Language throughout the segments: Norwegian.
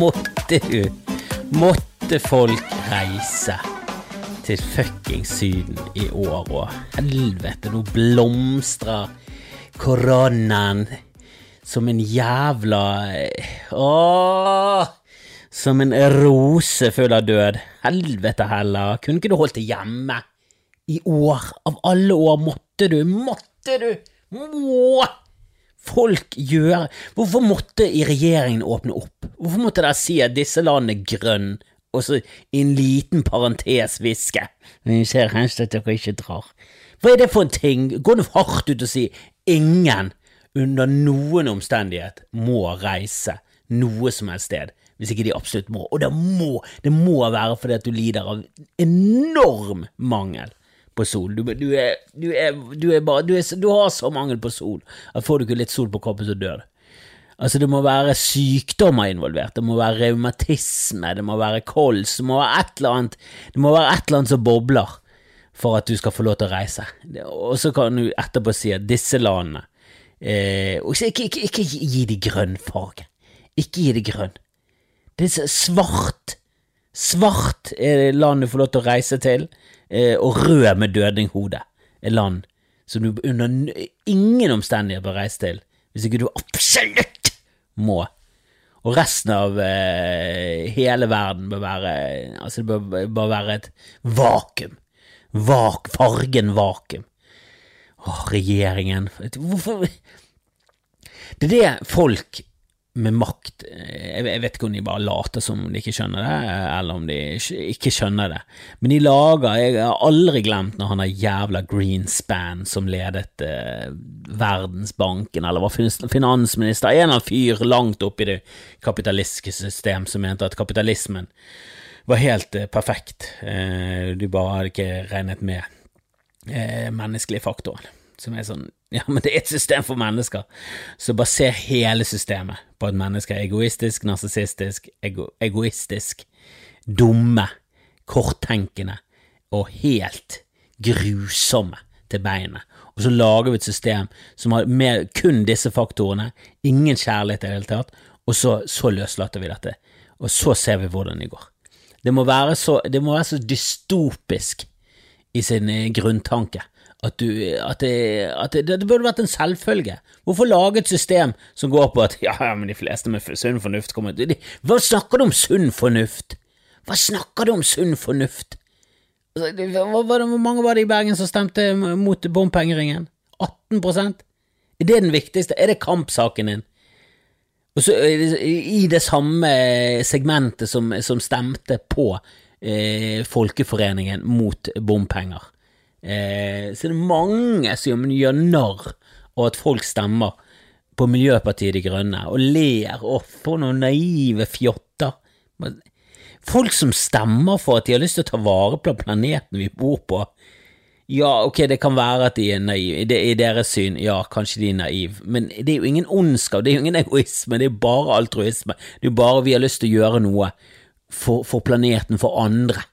måtte du Måtte folk reise til fuckings Syden i år og helvete, nå blomstrer koronaen som en jævla Åh! Som en rose full av død. Helvete heller, kunne ikke du holdt det hjemme? I år, av alle år, måtte du, måtte du, må! Folk gjøre? Hvorfor måtte i regjeringen åpne opp? Hvorfor måtte dere si at disse landene er grønne, og så i en liten parentes hviske Vi ser helst at dere ikke drar. Hva er det for en ting? Går det hardt ut å si ingen under noen omstendighet må reise noe som helst sted, hvis ikke de absolutt må. Og det må, det må være fordi at du lider av enorm mangel på sol. Du, du, er, du, er, du, er bare, er, du har så mangel på sol at får du ikke litt sol på kroppen, så dør du. Altså, det må være sykdommer involvert, det må være revmatisme, det må være kols, det må være et eller annet Det må være et eller annet som bobler for at du skal få lov til å reise. Og så kan du etterpå si at disse landene eh, ikke, ikke, ikke, gi de grønn farge. Ikke gi det grønn. Det er svart. Svart er land du får lov til å reise til, eh, og rød med dødninghode er land som du under ingen omstendighet bør reise til, hvis ikke du absolutt må. Og resten av eh, hele verden bør være Altså, det bør, bør være et vakuum. Vak, fargen vakuum. Åh, regjeringen Hvorfor Det er det folk med makt jeg vet ikke om de bare later som de ikke skjønner det, eller om de ikke skjønner det, men de lager Jeg har aldri glemt når han har jævla Greenspan som ledet eh, Verdensbanken, eller var finansminister, en eller annen fyr langt oppe i det kapitalistiske system som mente at kapitalismen var helt eh, perfekt, eh, du bare hadde ikke regnet med eh, menneskelige faktoren som er sånn Ja, men det er et system for mennesker. Så baser hele systemet på at mennesker er egoistisk, narsissistisk, ego, egoistisk, dumme, korttenkende og helt grusomme til beinet. Og så lager vi et system som har med kun disse faktorene, ingen kjærlighet i det hele tatt, og så, så løslater vi dette. Og så ser vi hvordan det går. Det må være så, det må være så dystopisk i sin eh, grunntanke at, du, at, det, at det, det, burde vært en selvfølge. Hvorfor lage et system som går på at ja, men de fleste med sunn fornuft kommer til Hva snakker du om sunn fornuft? Hva snakker du om sunn fornuft? Altså, hvor mange var det i Bergen som stemte mot bompengeringen? 18 Er det den viktigste? Er det kampsaken din? Og så I det samme segmentet som, som stemte på eh, Folkeforeningen mot bompenger Eh, så det er mange som gjør narr av at folk stemmer på Miljøpartiet De Grønne, og ler Å, for noen naive fjotter. Folk som stemmer for at de har lyst til å ta vare på planeten vi bor på. Ja, ok, det kan være at de er naive, i deres syn, ja, kanskje de er naive, men det er jo ingen ondskap, det er jo ingen egoisme, det er bare altruisme, det er jo bare vi har lyst til å gjøre noe for, for planeten, for andre.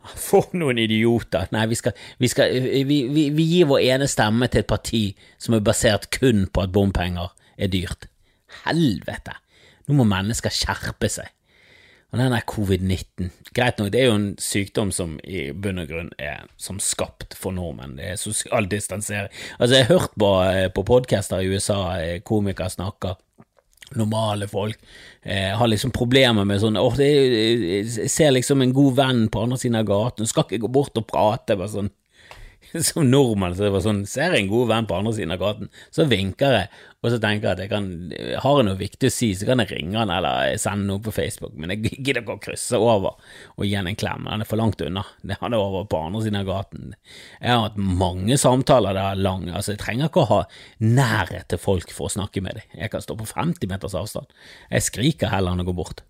For noen idioter. Nei, vi, skal, vi, skal, vi, vi, vi, gir vår ene stemme til et parti som er basert kun på at bompenger er dyrt. Helvete! Nå må mennesker skjerpe seg. Og den der covid-19 Greit nok, det er jo en sykdom som i bunn og grunn er som skapt for nordmenn. Det er sosial distansering. Altså, jeg har hørt på, eh, på podcaster i USA, eh, komikere snakker normale folk eh, har liksom problemer med sånn åh, Jeg ser liksom en god venn på andre siden av gaten, skal ikke gå bort og prate. bare sånn som nordmann så det var sånn, ser jeg en god venn på andre siden av gaten, så vinker jeg, og så tenker jeg at jeg kan, har jeg noe viktig å si, så kan jeg ringe han eller sende noe på Facebook, men jeg gidder ikke å krysse over og gi han en klem, han er for langt unna, han er over på andre siden av gaten. Jeg har hatt mange samtaler der lang, altså jeg trenger ikke å ha nærhet til folk for å snakke med dem, jeg kan stå på 50 meters avstand, jeg skriker heller enn å gå bort.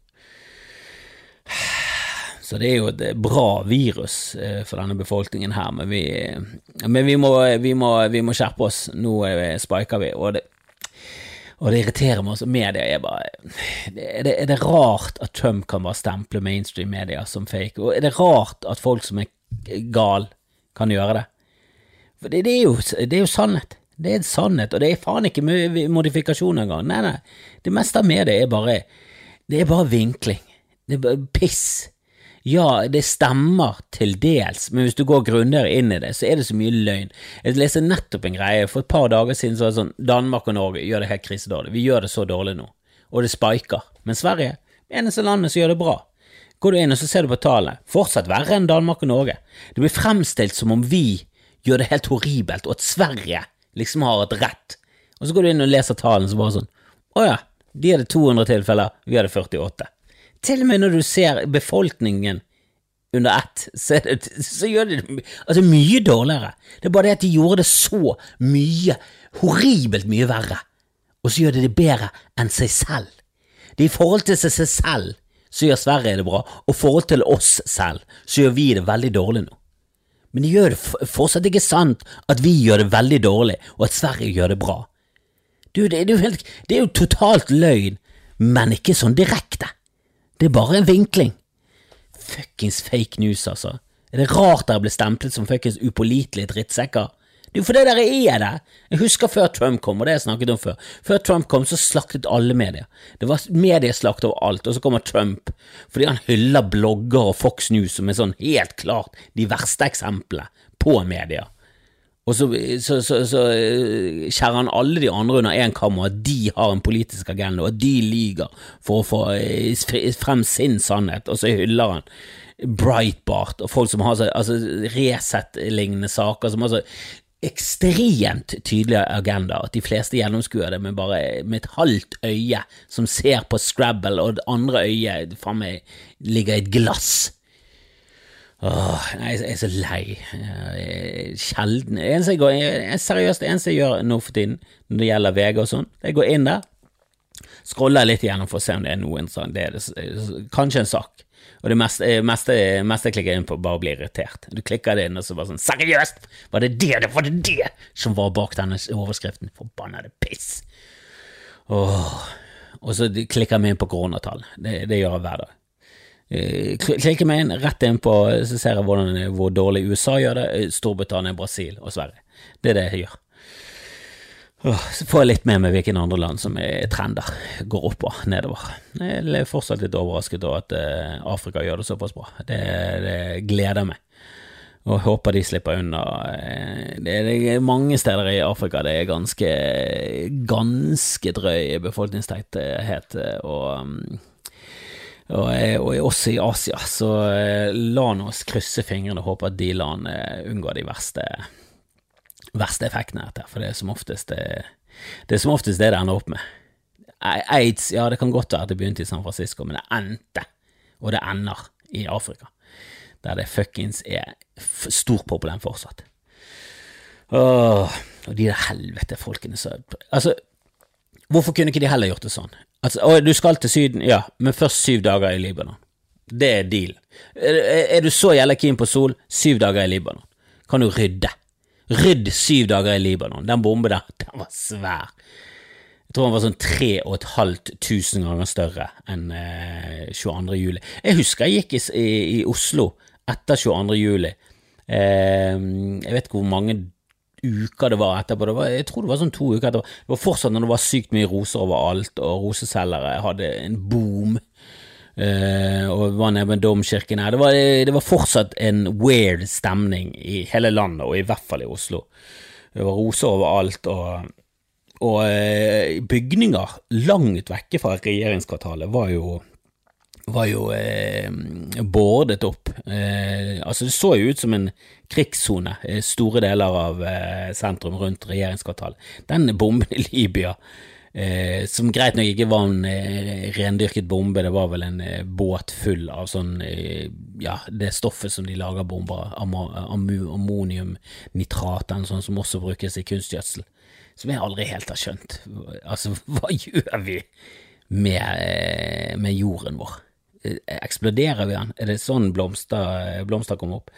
Så det er jo et bra virus eh, for denne befolkningen her, men vi, men vi, må, vi, må, vi må, skjerpe oss. Nå spiker vi, og det, og det irriterer meg også. Media er bare er det, er det rart at Trump kan bare stemple mainstream media som fake? Og er det rart at folk som er gal, kan gjøre det? For det, det, er, jo, det er jo sannhet. Det er sannhet, og det er faen ikke modifikasjon engang. Nei, nei. Det meste av media er bare Det er bare vinkling. Det er bare piss. Ja, det stemmer til dels, men hvis du går grundigere inn i det, så er det så mye løgn. Jeg leste nettopp en greie, for et par dager siden så var det sånn Danmark og Norge gjør det helt krisedårlig. Vi gjør det så dårlig nå, og det spiker. Men Sverige, eneste landet som gjør det bra. Går du inn og så ser du på tallene, fortsatt verre enn Danmark og Norge. Det blir fremstilt som om vi gjør det helt horribelt, og at Sverige liksom har et rett. Og så går du inn og leser tallene, så bare sånn Å ja, de hadde 200 tilfeller, vi hadde 48. Til og med når du ser befolkningen under ett, så, så gjør de det altså, mye dårligere. Det er bare det at de gjorde det så mye, horribelt mye verre, og så gjør de det bedre enn seg selv. Det er i forhold til seg selv så gjør Sverige det bra, og i forhold til oss selv så gjør vi det veldig dårlig nå. Men det gjør det fortsatt ikke sant at vi gjør det veldig dårlig, og at Sverige gjør det bra. Du, det, det, er helt, det er jo totalt løgn, men ikke sånn direkte. Det er bare en vinkling. Fuckings fake news, altså. Er det rart dere blir stemplet som fuckings upålitelige drittsekker? Det er jo fordi dere er det! Jeg husker før Trump kom, og det har jeg snakket om før. Før Trump kom, så slaktet alle medier. Det var medieslakt overalt, og så kommer Trump fordi han hyller blogger og Fox News, som er sånn helt klart de verste eksemplene på medier. Og så, så, så, så, eh, skjærer han alle de andre under én kam, og at de har en politisk agenda, og at de lyver for å få eh, frem sin sannhet, og så hyller han Breitbart og folk som har altså, Resett-lignende saker, som har så ekstremt tydelige agenda, at de fleste gjennomskuer det med bare med et halvt øye, som ser på Scrabble, og det andre øyet faen meg ligger i et glass. Åh, jeg er så lei. Sjelden eneste jeg går, jeg, Seriøst, det eneste jeg gjør nå for tiden når det gjelder VG og sånn, jeg går inn der, scroller litt igjennom for å se om det er noe interessant. Det er det, kanskje en sak. Og det meste, meste, meste jeg klikker inn på, bare blir irritert. Du klikker det inn, og så bare sånn Seriøst! Var det det, var det det som var bak denne overskriften? Forbannede piss! Åh. Og så klikker vi inn på koronatall. Det, det gjør jeg hver dag. Eh, klikker meg inn rett inn på, så ser jeg hvordan, hvor dårlig USA gjør det, eh, Storbritannia, Brasil og Sverige. Det er det jeg gjør. Så får jeg litt med meg hvilke andre land som er trender, går opp og nedover. Jeg er fortsatt litt overrasket over at eh, Afrika gjør det såpass bra. Det, det gleder meg, og håper de slipper unna. Det er mange steder i Afrika det er ganske, ganske drøy befolkningstetthet, og mm, og, eh, og også i Asia, så la nå oss krysse fingrene og håpe at de landene unngår de verste, verste effektene etter, for det er som oftest det, det er som oftest det det ender opp med. Aids, ja, det kan godt være at det begynte i San Francisco, men det endte, og det ender, i Afrika, der det fuckings er stort problem fortsatt. Åh, og de der helvete folkene så Altså, hvorfor kunne ikke de heller gjort det sånn? Altså, å, du skal til Syden, ja, men først syv dager i Libanon. Det er dealen. Er, er, du så jævla keen på sol, syv dager i Libanon. Kan du rydde? Rydd syv dager i Libanon. Den bomben der, den var svær. Jeg tror den var sånn tre og et halvt tusen ganger større enn eh, 22. juli. Jeg husker jeg gikk i, i, i Oslo etter 22. juli. Eh, jeg vet ikke hvor mange uker det var etterpå. Det var, jeg tror det var sånn to uker etterpå. Det var fortsatt når det var sykt mye roser overalt, og roseselgere hadde en boom. Uh, og var nede ved domkirken her. Det var, det var fortsatt en weird stemning i hele landet, og i hvert fall i Oslo. Det var roser overalt, og, og uh, bygninger langt vekke fra regjeringskvartalet var jo var jo eh, bordet opp. Eh, altså Det så jo ut som en krigssone, i store deler av eh, sentrum rundt regjeringskvartalet. Den bomben i Libya, eh, som greit nok ikke var en eh, rendyrket bombe, det var vel en båt full av sånn Ja, det stoffet som de lager bomber am ammoniumnitrat, eller sånn som også brukes i kunstgjødsel. Som jeg aldri helt har skjønt. Altså, hva gjør vi med, med jorden vår? Eh, eksploderer vi den? Er det sånn blomster, blomster kommer opp?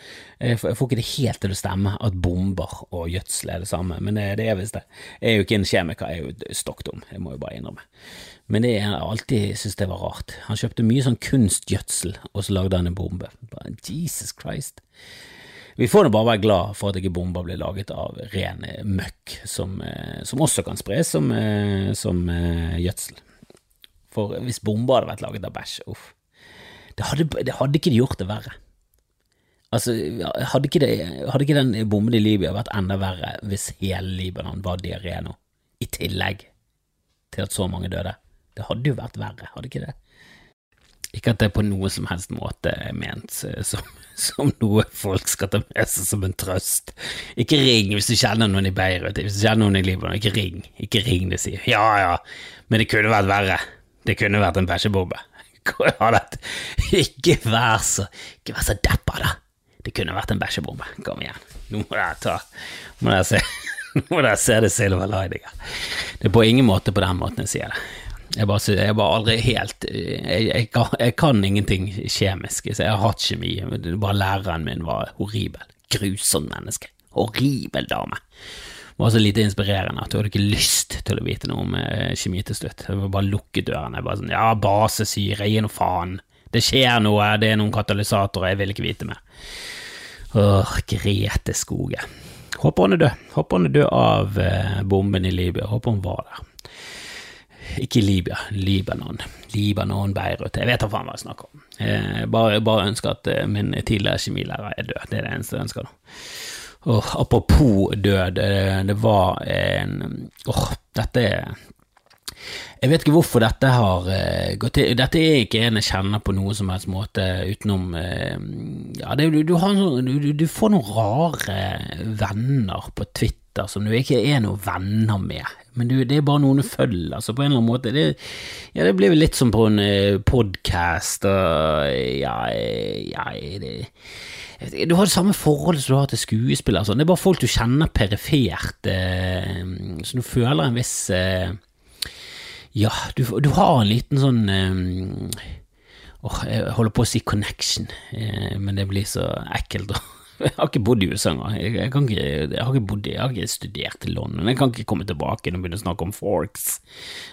Jeg får, ikke det helt til å stemme at bomber og gjødsel er det samme, men det, er visst det. Jeg er jo ikke en kjemiker, jeg er jo stokk dum, jeg må jo bare innrømme. Men det jeg alltid syntes det var rart. Han kjøpte mye sånn kunstgjødsel, og så lagde han en bombe. Bare, Jesus Christ. Vi får nå bare være glad for at ikke bomber blir laget av ren møkk, som, eh, som også kan spres som, eh, som gjødsel. For hvis bomber hadde vært laget av bæsj, uff. Det hadde, det hadde ikke gjort det verre. Altså, hadde ikke, det, hadde ikke den bomben i Libya vært enda verre hvis hele Libanon var diaré nå, i tillegg til at så mange døde? Det hadde jo vært verre, hadde ikke det? Ikke at det på noe som helst måte er ment som, som noe folk skal ta med seg som en trøst. Ikke ring hvis du kjenner noen i Beirut, hvis du kjenner noen i Libanon, ikke ring. Ikke ring, det sier ja ja, men det kunne vært verre. Det kunne vært en bæsjebombe. Ikke vær så, ikke vær så deppa, da. Det kunne vært en bæsjebombe. Kom igjen. Nå må dere ta Nå må dere se, nå må dere se det silver lining. Det er på ingen måte på den måten jeg sier det. Jeg bare, jeg bare aldri helt jeg, jeg, jeg, kan, ingenting kjemisk. Jeg har hatt kjemi. Bare læreren min var horribel. Grusomt menneske. Horribel dame. Var så lite inspirerende at du hadde ikke lyst til å vite noe om eh, kjemi til slutt. Jeg bare lukket dørene. Bare sånn, ja, basesyre, gi noe faen. Det skjer noe, det er noen katalysatorer, jeg vil ikke vite mer. Åh, Grete Skoge. Håper hun er død. Håper hun er død av eh, bomben i Libya. Håper hun var der. Ikke Libya, Libanon. Libanon, Beirut. Jeg vet da faen hva jeg snakker om. Jeg bare, bare ønsker at eh, min tidligere kjemilærer er død. Det er det eneste jeg ønsker. nå. Oh, apropos død, det, det var en Åh, oh, dette er jeg vet ikke hvorfor dette har uh, gått til. Dette er ikke en jeg kjenner på noen som helst måte utenom uh, Ja, det, du, du, sånn, du, du, får noen rare venner på Twitter som du ikke er noen venner med. Men det er bare noen du følger, altså på en eller annen måte. Det, ja, det blir litt som på en uh, podkast og ja, ja det du har det samme forholdet som du har til skuespillere. Sånn. Det er bare folk du kjenner perifert, eh, så du føler en viss eh, Ja, du, du, har en liten sånn eh, åh, Jeg holder på å si connection, eh, men det blir så ekkelt. Jeg har ikke bodd i USA engang. Jeg, jeg, jeg, har ikke studert i London. Jeg kan ikke komme tilbake og begynne å snakke om forks.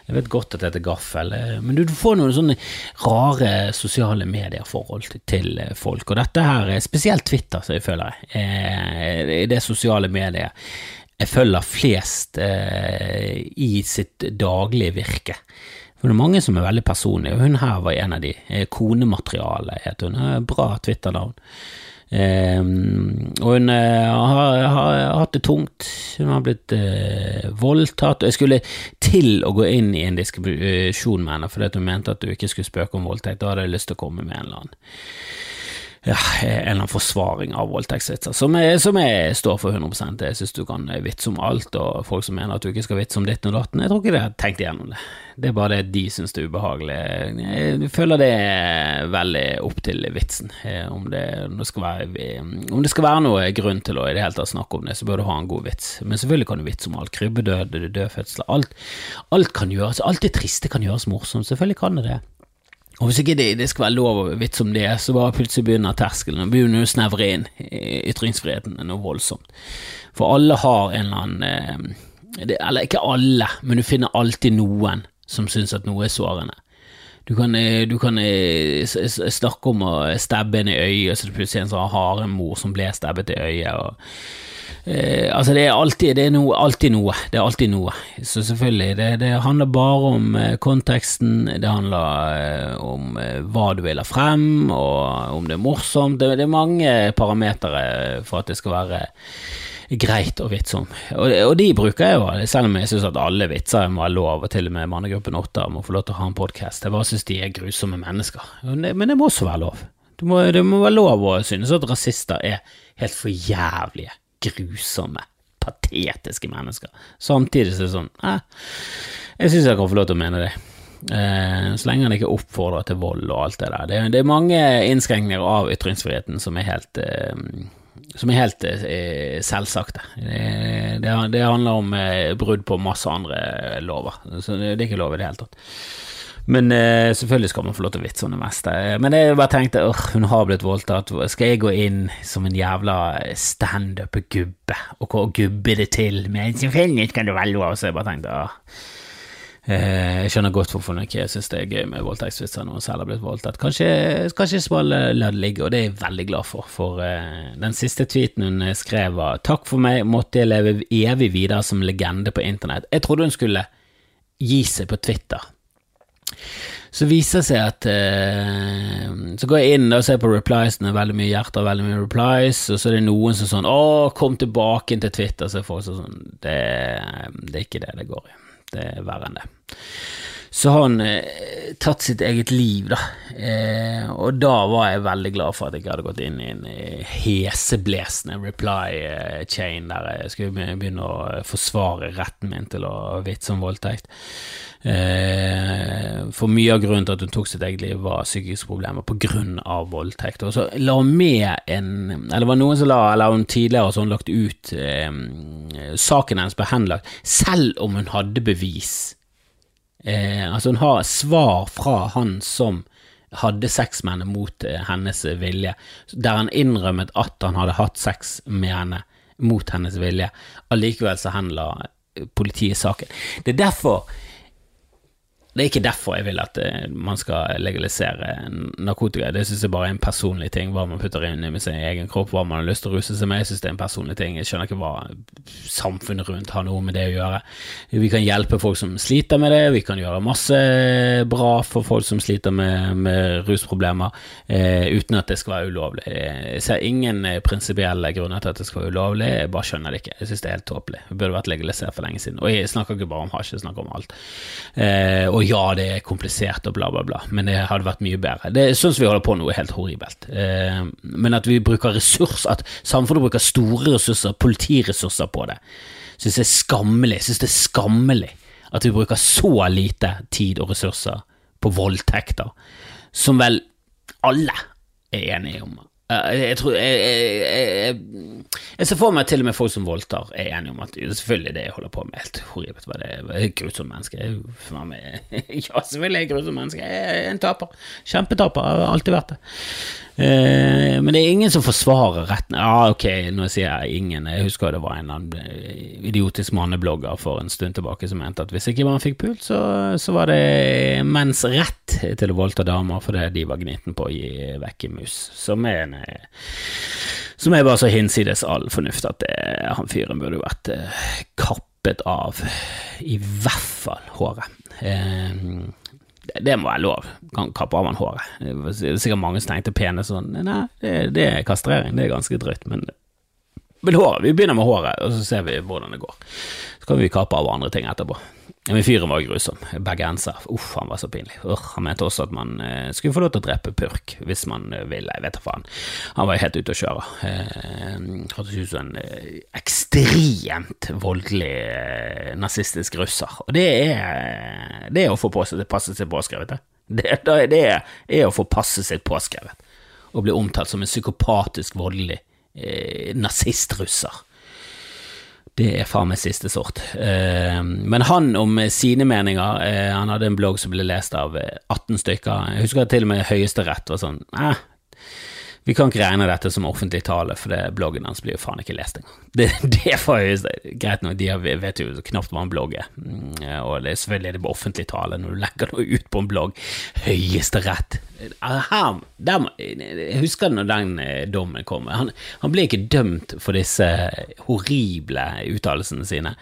Jeg vet godt at det heter gaffel, eh, men du, får noen sånne rare sosiale medier-forhold til eh, folk, og dette her er spesielt Twitter, så jeg føler jeg, eh, det sosiale mediet jeg følger flest eh, i sitt daglige virke. For det er mange som er veldig personlige, og hun her var en av de. Konemateriale het hun. Bra Twitter-navn. Um, og hun uh, har, har, hatt det tungt. Hun har blitt uh, voldtatt. Og jeg skulle til å gå inn i en diskusjon med henne fordi hun mente at du ikke skulle spøke om voldtekt. Da hadde jeg lyst til å komme med en eller annen ja, en eller annen forsvaring av voldtektsvitser, som, som, jeg står for 100% Jeg synes du kan vitse om alt, og folk som mener at du ikke skal vitse om ditt og datten, jeg tror ikke de har tenkt igjennom det. Det er bare det de synes det er ubehagelig. Jeg føler det er veldig opp til vitsen. Eh, om det, om det, skal, være, om det skal være noe grunn til å i det hele tatt snakke om det, så bør du ha en god vits. Men selvfølgelig kan du vitse om alt. Krybbedød, dødfødsler, alt, alt kan gjøres. Alt det triste kan gjøres morsomt. Selvfølgelig kan det det. Og hvis ikke det, det skal være lov å vitse om det, så bare plutselig begynner terskelen begynner å snevre inn ytringsfriheten noe voldsomt. For alle har en eller annen eh, Eller ikke alle, men du finner alltid noen som syns at noe er sårende. Du kan, eh, du kan eh, snakke om å stabbe en i øyet, så det er en sånn haremor som ble stabbet i øyet. og Eh, altså det er, alltid, det er noe, alltid noe. Det er alltid noe. Så selvfølgelig, det, det handler bare om eh, konteksten, det handler om hva du vil ha frem, og om det er morsomt. Det, det er mange parametere for at det skal være greit å vitse om. Og, og, de bruker jeg jo, selv om jeg syns at alle vitser må ha lov, og til og med mannegruppen Åtta må få lov til å ha en podkast. Jeg bare syns de er grusomme mennesker. Men det må også være lov. Det må, det må være lov å synes at rasister er helt for jævlige grusomme, patetiske mennesker. Samtidig så er det sånn eh, Jeg syns jeg kan få lov til å mene det. Eh, så lenge han ikke oppfordrer til vold og alt det der. Det, det er mange innskrenkninger av ytringsfriheten som er helt eh, som er helt eh, selvsagte. Det, det, det, handler om eh, brudd på masse andre lover. Så det, er ikke lov i det hele tatt. Men eh, selvfølgelig skal man få lov til å vitse om det meste. Men jeg bare tenkte åh, hun har blitt voldtatt. Skal jeg gå inn som en jævla standup-gubbe og gubbe det til? Men selvfølgelig skal det være lov. Så jeg bare tenkte åh. Uh, jeg skjønner godt hvorfor hun ikke syns det er gøy med voldtektsvitser når hun selv har blitt voldtatt. Kanskje, kanskje skal la det ligge, og det er jeg veldig glad for. For eh, den siste tweeten hun skrev var Takk for meg, måtte jeg leve evig videre som legende på internett. Jeg trodde hun skulle gi seg på Twitter Så viser det seg at eh, Så går jeg inn og ser på repliesene, veldig mye hjerter, veldig mye replies, og så er det noen som sånn 'Å, kom tilbake til Twitter', så er folk sånn det, det er ikke det det går i. Det er verre enn det. Så har han eh, tatt sitt eget liv, da. Eh, og da var jeg veldig glad for at jeg hadde gått inn i en eh, heseblesende reply eh, chain der jeg skulle begynne å forsvare retten min til å vitse om voldtekt. Eh, for mye av grunnen til at hun tok sitt eget liv, var psykiske problemer på av voldtekt. Og så la hun med en Eller det var noen som la Eller hun tidligere så hun lagt ut eh, Saken hennes ble henlagt, selv om hun hadde bevis. Eh, altså, hun har svar fra han som hadde sex med henne mot eh, hennes vilje, der han innrømmet at han hadde hatt sex med henne mot hennes vilje. Allikevel så henla politiet saken. Det er derfor det er ikke derfor jeg vil at eh, man skal legalisere narkotika. Det synes jeg bare er en personlig ting, hva man putter inn i sin egen kropp, hva man har lyst til å ruse seg med. Jeg synes det er en personlig ting. Jeg skjønner ikke hva samfunnet rundt har noe med det å gjøre. Vi kan hjelpe folk som sliter med det, vi kan gjøre masse bra for folk som sliter med, med rusproblemer, eh, uten at det skal være ulovlig. Jeg ser ingen eh, prinsipielle grunner til at det skal være ulovlig, jeg bare skjønner det ikke. Jeg synes det er helt tåpelig. Det burde vært legalisert for lenge siden. Og jeg snakker ikke bare om hasj, jeg snakker om alt. Eh, og ja, det er komplisert og bla, bla, bla, men det hadde vært mye bedre. Det syns vi holder på nå er helt horribelt. Eh, men at vi bruker ressurs, at samfunnet bruker store ressurser, politiressurser på det, syns jeg er skammelig. Syns det er skammelig at vi bruker så lite tid og ressurser på voldtekter, som vel alle er enige om jeg tror jeg, jeg, jeg, ser for meg til og med folk som voldtar er enige om at selvfølgelig det jeg holder på med, helt horribelt. Det er et grusomt menneske. Ja, selvfølgelig er jeg et grusomt menneske. Jeg er en taper. Kjempetaper. Jeg har alltid vært det. Eh, men det er ingen som forsvarer retten. Ja, ok, nå sier jeg ingen. Jeg husker det var en eh, idiotisk manneblogger for en stund tilbake som mente at hvis ikke man fikk pult, så, så var det menns rett til å voldta damer fordi de var gniten på å gi vekk en mus. Som er, en, eh, som er bare så hinsides all fornuft at det, han fyren burde vært kappet av i hvert fall håret. Eh, det må være lov. Kan kappe av han håret. Det er sikkert mange som tenkte pene sånn Nei, det, det, er kastrering. Det er ganske drøyt, men, men håret. Vi begynner med håret, og så ser vi hvordan det går. Så kan vi kappe av andre ting etterpå. Men fyren var grusom. Bergenser. Uff, han var så pinlig. Ur, han mente også at man eh, skulle få lov til å drepe purk hvis man eh, ville. Jeg vet da faen. Han var jo helt ute å kjøre. Eh, Hørtes ut som en eh, ekstremt voldelig eh, nazistisk russer. Og det er, det er å få passe, passe seg påskrevet, det. Det, det er å få passe seg påskrevet. Å bli omtalt som en psykopatisk voldelig eh, nazistrusser. Det er faen meg siste sort. Uh, men han om sine meninger uh, Han hadde en blogg som ble lest av 18 stykker. Jeg husker til og med Høyesterett var sånn eh, vi kan ikke regne dette som offentlig tale, for det, bloggen hans blir jo faen ikke lest engang. Det, det var jo greit nok, de vet jo knapt hva en blogg er, mm, og det er selvfølgelig det på offentlig tale når du legger noe ut på en blogg. Høyesterett. Jeg husker når den eh, dommen kom. Han, han, ble ikke dømt for disse horrible uttalelsene sine,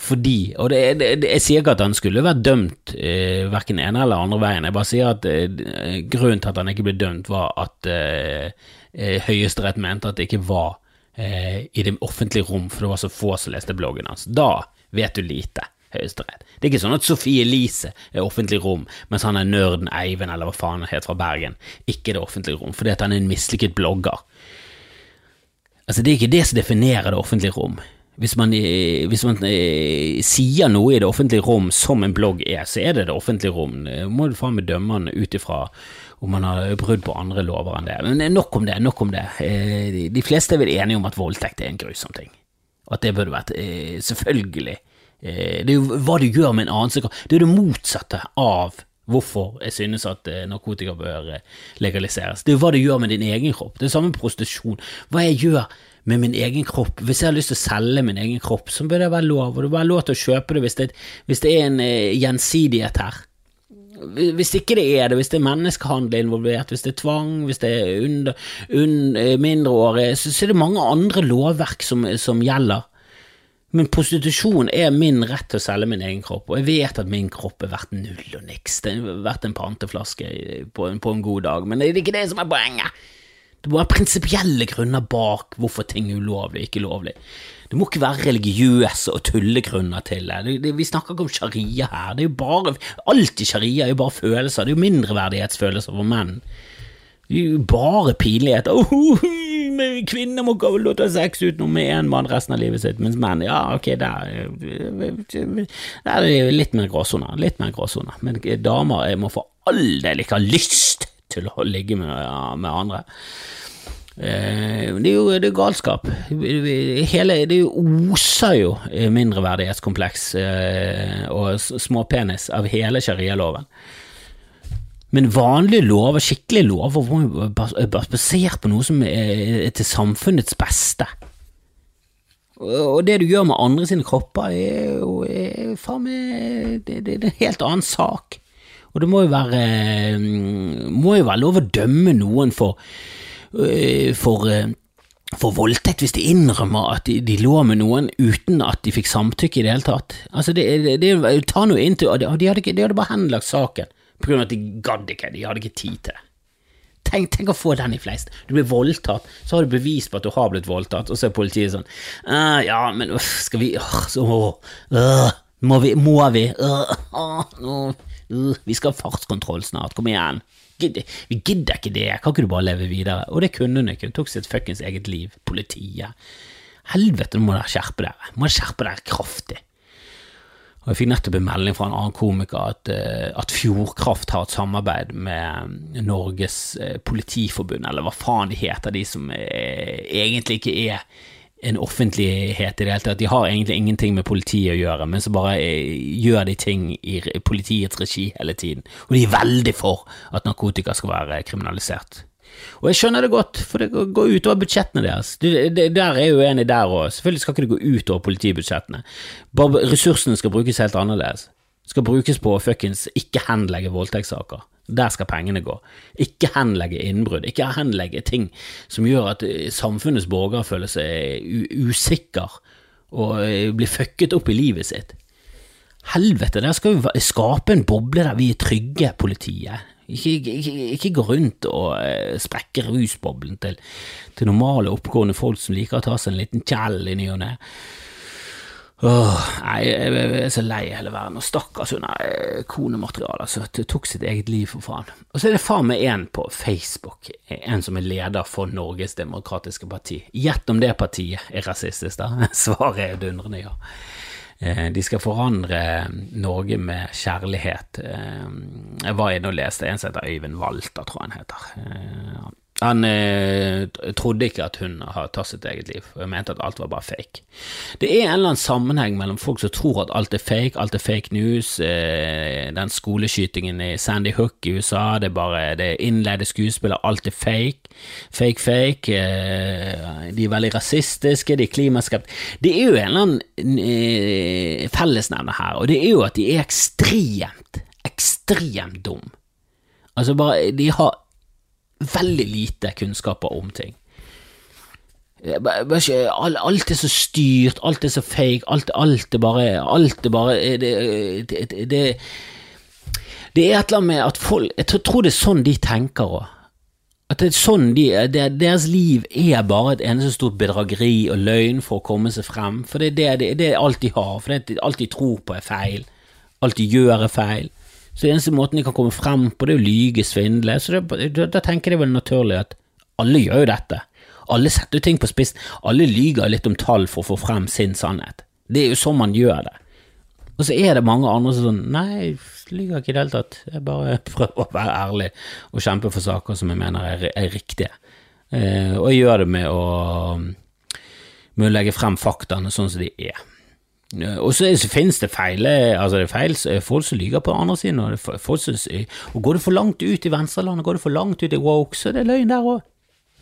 fordi Og det, det, jeg sier ikke at han skulle vært dømt eh, verken ene eller andre veien, jeg bare sier at eh, grunnen til at han ikke ble dømt, var at eh, eh, Høyesterett mente at det ikke var eh, i det offentlige rom, for det var så få som leste bloggen hans. Da vet du lite. Høyesterett. Det er ikke sånn at Sophie Elise er offentlig rom, mens han er nerden Eivind, eller hva faen han het fra Bergen, ikke det offentlige rom, fordi at han er en mislykket blogger. Altså, det er ikke det som definerer det offentlige rom. Hvis man, eh, hvis man eh, sier noe i det offentlige rom som en blogg er, så er det det offentlige rom. Må du faen meg dømme han ut ifra om man har brudd på andre lover enn det. Men nok om det, nok om det. Eh, de fleste er vel enige om at voldtekt er en grusom ting, og at det burde vært eh, selvfølgelig. Eh, det er jo hva du gjør med en annen som Det er det motsatte av hvorfor jeg synes at narkotika bør legaliseres. Det er jo hva du gjør med din egen kropp. Det er samme prostitusjon. Hva jeg gjør med min egen kropp. Hvis jeg har lyst til å selge min egen kropp, så bør det være lov. Og det bør være lov til å kjøpe det hvis det, hvis det er en gjensidighet her. Hvis ikke det er det, hvis det er menneskehandel involvert, hvis det er tvang, hvis det er under, under, mindreårige, så, så er det mange andre lovverk som, som gjelder. Men prostitusjon er min rett til å selge min egen kropp, og jeg vet at min kropp er verdt null og niks. Det er verdt en panteflaske på, på en god dag, men det er ikke det som er poenget. Det må være prinsipielle grunner bak hvorfor ting er ulovlig ikke lovlig. Det må ikke være religiøse og tullegrunner til det. det, det vi snakker ikke om sharia her. Det er jo bare, Alt i sharia er jo bare følelser. Det er jo mindreverdighetsfølelser for menn. Det er jo bare pinligheter. Oh, kvinner må til sex utenom med én mann resten av livet sitt, mens menn, ja, ok, der, der er det litt mer gråsoner. Litt mer gråsoner. Men damer må for all del ikke ha lyst til å ligge med, med andre. Eh, det er jo det er galskap. Hele, det oser jo mindreverdighetskompleks eh, og småpenis av hele sharialoven. Men vanlige lover, skikkelige lover, er basert på noe som er til samfunnets beste. Og det du gjør med andre sine kropper, er jo faen meg det, det, er en helt annen sak. Og det må jo være mm, må jo være lov å dømme noen for, øh, for, øh, for voldtekt hvis de innrømmer at de, de, lå med noen uten at de fikk samtykke i det hele tatt. Altså, det, det, det ta noe inn til, og de, hadde, de hadde bare henlagt saken på grunn av at de gadd ikke, de hadde ikke tid til det. Tenk, tenk, å få den i fleisen. Du blir voldtatt, så har du bevis på at du har blitt voldtatt, og så er politiet sånn uh, Ja, men uh, skal vi uh, så, Må vi? Må vi? vi skal ha fartskontroll snart, kom igjen. Vi gidder ikke det, kan ikke du bare leve videre? Og det kunne hun ikke, hun tok sitt fuckings eget liv, politiet. Helvete, nå må dere skjerpe dere, må dere skjerpe dere kraftig. Og Jeg fikk nettopp en melding fra en annen komiker at, eh, at Fjordkraft har et samarbeid med Norges eh, Politiforbund, eller hva faen de heter, de som egentlig ikke er en offentlighet i det hele tatt. De har egentlig ingenting med politiet å gjøre, men så bare eh, gjør de ting i politiets regi hele tiden. Og de er veldig for at narkotika skal være kriminalisert. Og jeg skjønner det godt, for det går utover budsjettene deres. Det, det, der er jeg uenig der òg. Selvfølgelig skal ikke det gå utover politibudsjettene. Bare ressursene skal brukes helt annerledes. Skal brukes på fuckings ikke henlegge voldtektssaker. Der skal pengene gå. Ikke henlegge innbrudd. Ikke henlegge ting som gjør at eh, samfunnets borgere føler seg usikker og eh, blir fucket opp i livet sitt. Helvete, der skal vi skape en boble der vi er trygge, politiet. Ikke, ikke, ikke gå rundt og uh, sprekke rusboblen til, til, normale, oppgående folk som liker å ta seg en liten kjell i ny og ne. nei, jeg, jeg, er så lei hele verden, og stakkars hun er konematerialet altså, tok sitt eget liv, for faen. Og så er det faen meg en på Facebook, en som er leder for Norges Demokratiske Parti. Gjett om det partiet er rasistisk, da? Svaret er dundrende ja. Eh, de skal forandre Norge med kjærlighet. Eh, jeg var inne og leste en som heter Øyvind Walter, tror jeg han heter. Han eh, trodde ikke at hun har tatt sitt eget liv, og mente at alt var bare fake. Det er en eller annen sammenheng mellom folk som tror at alt er fake, alt er fake news, eh, den skoleskytingen i Sandy Hook i USA, det er bare det er innleide skuespillere, alt er fake, fake, fake, eh, de er veldig rasistiske, de er klimaskeptiske Det er jo en eller annen eh, fellesnevner her, og det er jo at de er ekstremt, ekstremt dum. Altså bare, de har veldig lite kunnskaper om ting. Alt er så styrt, alt er så fake, alt, alt er bare Alt er bare det, det, det, det, er et eller annet med at folk Jeg tror det er sånn de tenker òg. At det er sånn de, Deres liv er bare et eneste stort bedrageri og løgn for å komme seg frem. For det er, det, det er alt de har. For det, alt de tror på, er feil. Alt de gjør, er feil. Så eneste måten de kan komme frem på, det er å lyge, svindle. Så det, da, da, tenker det vel naturlig at alle gjør jo dette. Alle setter ting på spissen. Alle lyger litt om tall for å få frem sin sannhet. Det er jo sånn man gjør det. Og så er det mange andre som sånn Nei, jeg lyver ikke i det hele tatt. Jeg bare prøver å være ærlig og kjempe for saker som jeg mener er, er riktige. Eh, og jeg gjør det med å, med å legge frem faktaene sånn som de er. Og så finnes det feil, altså det er feil folk som lyver på den andre siden, og, som, og går det for langt ut i venstrelandet, går det for langt ut i woke, så er det løgn der òg.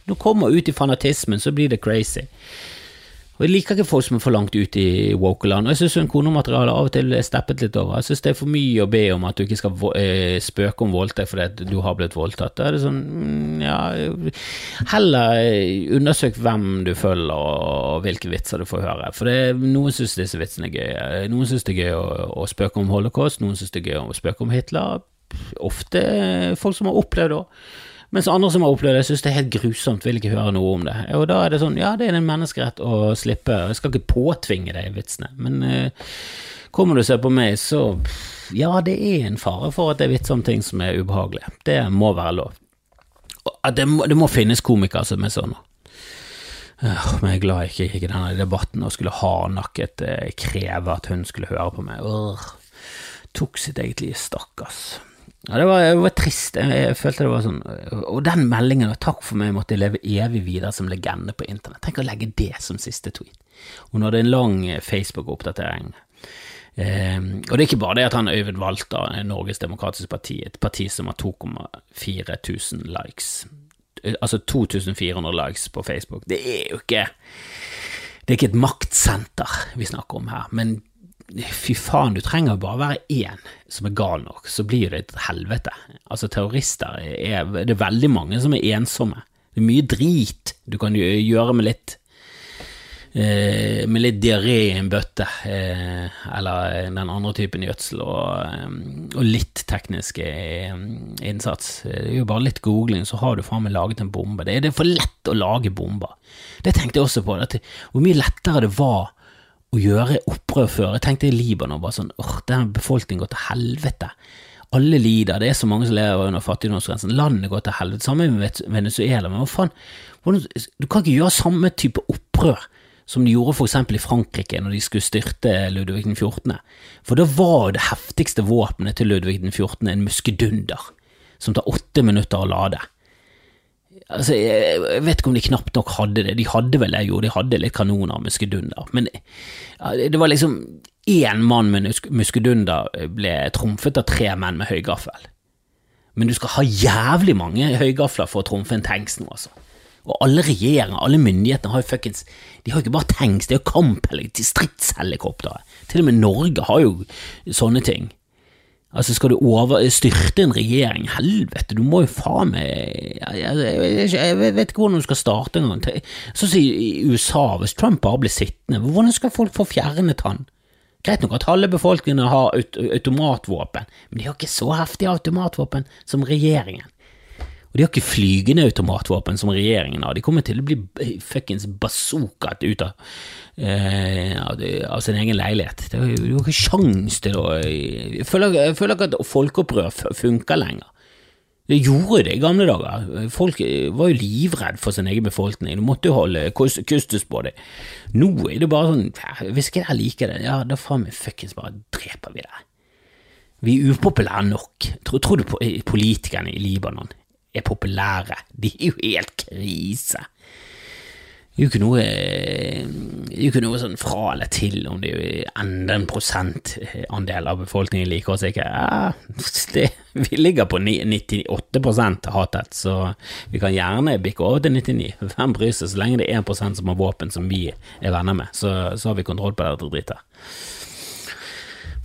Du kommer ut i fanatismen, så blir det crazy. Og Jeg liker ikke folk som er for langt ut i wokeland. Og jeg syns konematerialet av og til er steppet litt over. Jeg syns det er for mye å be om at du ikke skal eh, spøke om voldtekt fordi du har blitt voldtatt. Da er det sånn, mm, ja Heller undersøk hvem du følger og hvilke vitser du får høre. For det, noen syns disse vitsene er gøye. Noen syns det er gøy å, å spøke om holocaust, noen syns det er gøy å spøke om Hitler. Ofte folk som har opplevd det òg. Mens andre som har opplevd det, syns det er helt grusomt, vil ikke høre noe om det. Og da er det sånn, ja, det er en menneskerett å slippe, jeg skal ikke påtvinge deg vitsene, men uh, kommer du og ser på meg, så ja, det er en fare for at det er vitser om ting som er ubehagelige. Det må være lov. Det må, det må finnes komikere som er sånn. Uh, men jeg er glad jeg ikke gikk i denne debatten og skulle hardnakket uh, kreve at hun skulle høre på meg. Uh, tok sitt eget liv, stakkars. Ja, det var, det var, trist. Jeg følte det var sånn Og den meldingen, og takk for meg, måtte jeg leve evig videre som legende på internett. Tenk å legge det som siste tweet. Hun hadde en lang Facebook-oppdatering. Eh, og det er ikke bare det at han Øyvind Walter, Norges Demokratiske Parti, et parti som har 2,4 tusen likes, altså 2400 likes på Facebook. Det er jo ikke Det er ikke et maktsenter vi snakker om her, men Fy faen, du trenger bare være én som er gal nok, så blir det et helvete. Altså, terrorister er Det er veldig mange som er ensomme. Det er mye drit du kan gjøre med litt eh, med litt diaré i en bøtte, eh, eller den andre typen gjødsel, og, eh, og, litt teknisk innsats. Det er jo bare litt googling, så har du faen meg laget en bombe. Det er, det er for lett å lage bomber. Det tenkte jeg også på, hvor mye lettere det var å gjøre opprør før. Jeg tenkte i Libanon bare sånn åh, den befolkningen går til helvete. Alle lider, det er så mange som lever under fattigdomsgrensen. Landet går til helvete. Samme med Venezuela. Men hva faen, du kan ikke gjøre samme type opprør som de gjorde for eksempel i Frankrike når de skulle styrte Ludvig den 14. For da var det heftigste våpenet til Ludvig den 14. en muskedunder som tar åtte minutter å lade. Altså, jeg vet ikke om de knapt nok hadde det. De hadde vel det, jo, de hadde litt kanoner og muskedunder, men det var liksom én mann med muskedunder ble trumfet av tre menn med høygaffel. Men du skal ha jævlig mange høygafler for å trumfe en tanks nå, altså. Og alle regjeringer, alle myndighetene har jo fuckings De har jo ikke bare tanks, de har kamphelikoptre, stridshelikoptre. Til og med Norge har jo sånne ting. Altså, skal du over, styrte en regjering? Helvete, du må jo faen meg jeg, jeg, jeg, vet ikke hvordan du skal starte engang. Sånn som i USA, hvis Trump bare blir sittende, hvordan skal folk få fjernet han? Greit nok at halve befolkningen har aut automatvåpen, men de har ikke så heftige automatvåpen som regjeringen. Og de har ikke flygende automatvåpen som regjeringen har. De kommer til å bli fuckings bazookaet ut av, eh, av, sin egen leilighet. Det er jo ikke sjans til å Jeg føler, jeg føler ikke at folkeopprør funker lenger. Det gjorde det i gamle dager. Folk var jo livredd for sin egen befolkning. Du måtte jo holde kustus på det. Nå er det bare sånn Hvis ikke jeg liker det, ja, da faen meg fuckings bare dreper vi det. Vi er upopulære nok. Tror, tror du på politikerne i Libanon er populære. De er jo helt krise. Det er jo ikke noe, jo ikke noe sånn fra eller til om det er enda en prosentandel av befolkningen liker oss ikke. Ja, vi ligger på 98% hatet, så vi kan gjerne bikke over til 99. Hvem bryr seg? Så lenge det er 1 som har våpen som vi er venner med, så, så har vi kontroll på dette dritet.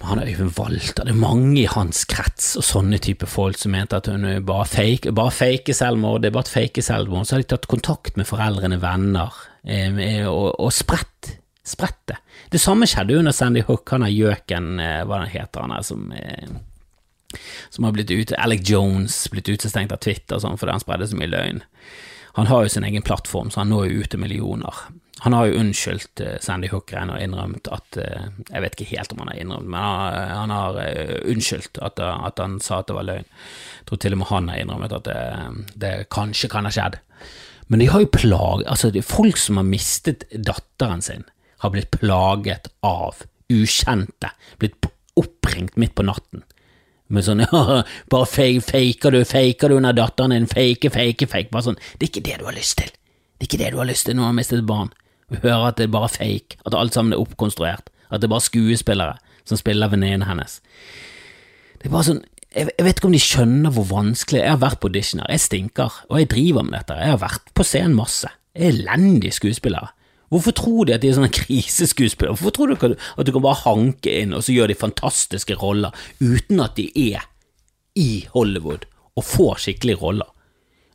Han Øyvind Walter, det er mange i hans krets og sånne type folk som mente at hun bare fake, bare fake selvmord, det er bare et fake selvmord. Så har de tatt kontakt med foreldrene, venner, eh, og, og spredt, spredt det. Det samme skjedde under Sandy Hook, han er gjøken, eh, hva heter han her, som eh, som har blitt ute, Alec Jones blitt utestengt av Twitter sånn, fordi han spredde så mye løgn. Han har jo sin egen plattform, så han når jo ut til millioner. Han har jo unnskyldt uh, Sandy Hook-greiene og innrømt at uh, Jeg vet ikke helt om han har innrømt, men han, har uh, unnskyldt at, at, han sa at det var løgn. Jeg tror til og med han har innrømmet at det, det kanskje kan ha skjedd. Men de har jo plaget Altså, folk som har mistet datteren sin, har blitt plaget av ukjente, blitt oppringt midt på natten. Med sånn ja, bare fake, faker du, faker du under datteren din, fake, fake, fake. Bare sånn. Det er ikke det du har lyst til. Det er ikke det du har lyst til når du har mistet et barn. Vi hører at det er bare fake, at alt sammen er oppkonstruert, at det er bare skuespillere som spiller venninnen hennes. Det er bare sånn, jeg, vet ikke om de skjønner hvor vanskelig Jeg har vært på auditioner, jeg stinker, og jeg driver med dette, jeg har vært på scenen masse. Jeg er elendig skuespillere. Hvorfor tror de at de er sånne kriseskuespillere? Hvorfor tror du at du kan bare hanke inn, og så gjør de fantastiske roller uten at de er i Hollywood og får skikkelige roller?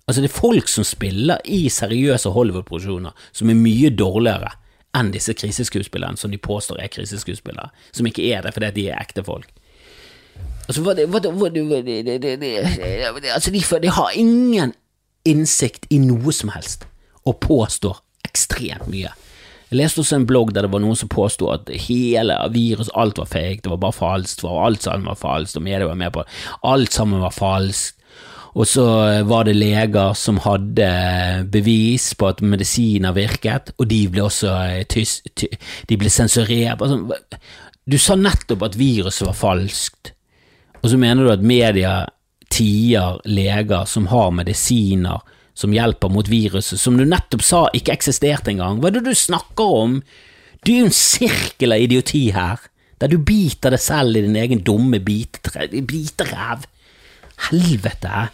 Altså, det er folk som spiller i seriøse Hollywood-produksjoner som er mye dårligere enn disse kriseskuespillerne som de påstår er kriseskuespillere, som ikke er det fordi de er ekte folk. Altså, hva, hva, hva, altså de har ingen innsikt i noe som helst, og påstår ekstremt mye. Jeg leste også en blogg der det var noen som påsto at hele virus, alt var fake, det var bare falskt, alt sammen var falskt, og media var med på det. Alt sammen var falskt. Og så var det leger som hadde bevis på at medisiner virket, og de ble også eh, tys, ty, de ble sensurert. Altså, du sa nettopp at viruset var falskt, og så mener du at media tier leger som har medisiner som hjelper mot viruset, som du nettopp sa ikke eksisterte engang. Hva er det du snakker om? Du er jo en sirkel av idioti her, der du biter deg selv i din egen dumme biteræv. Helvete!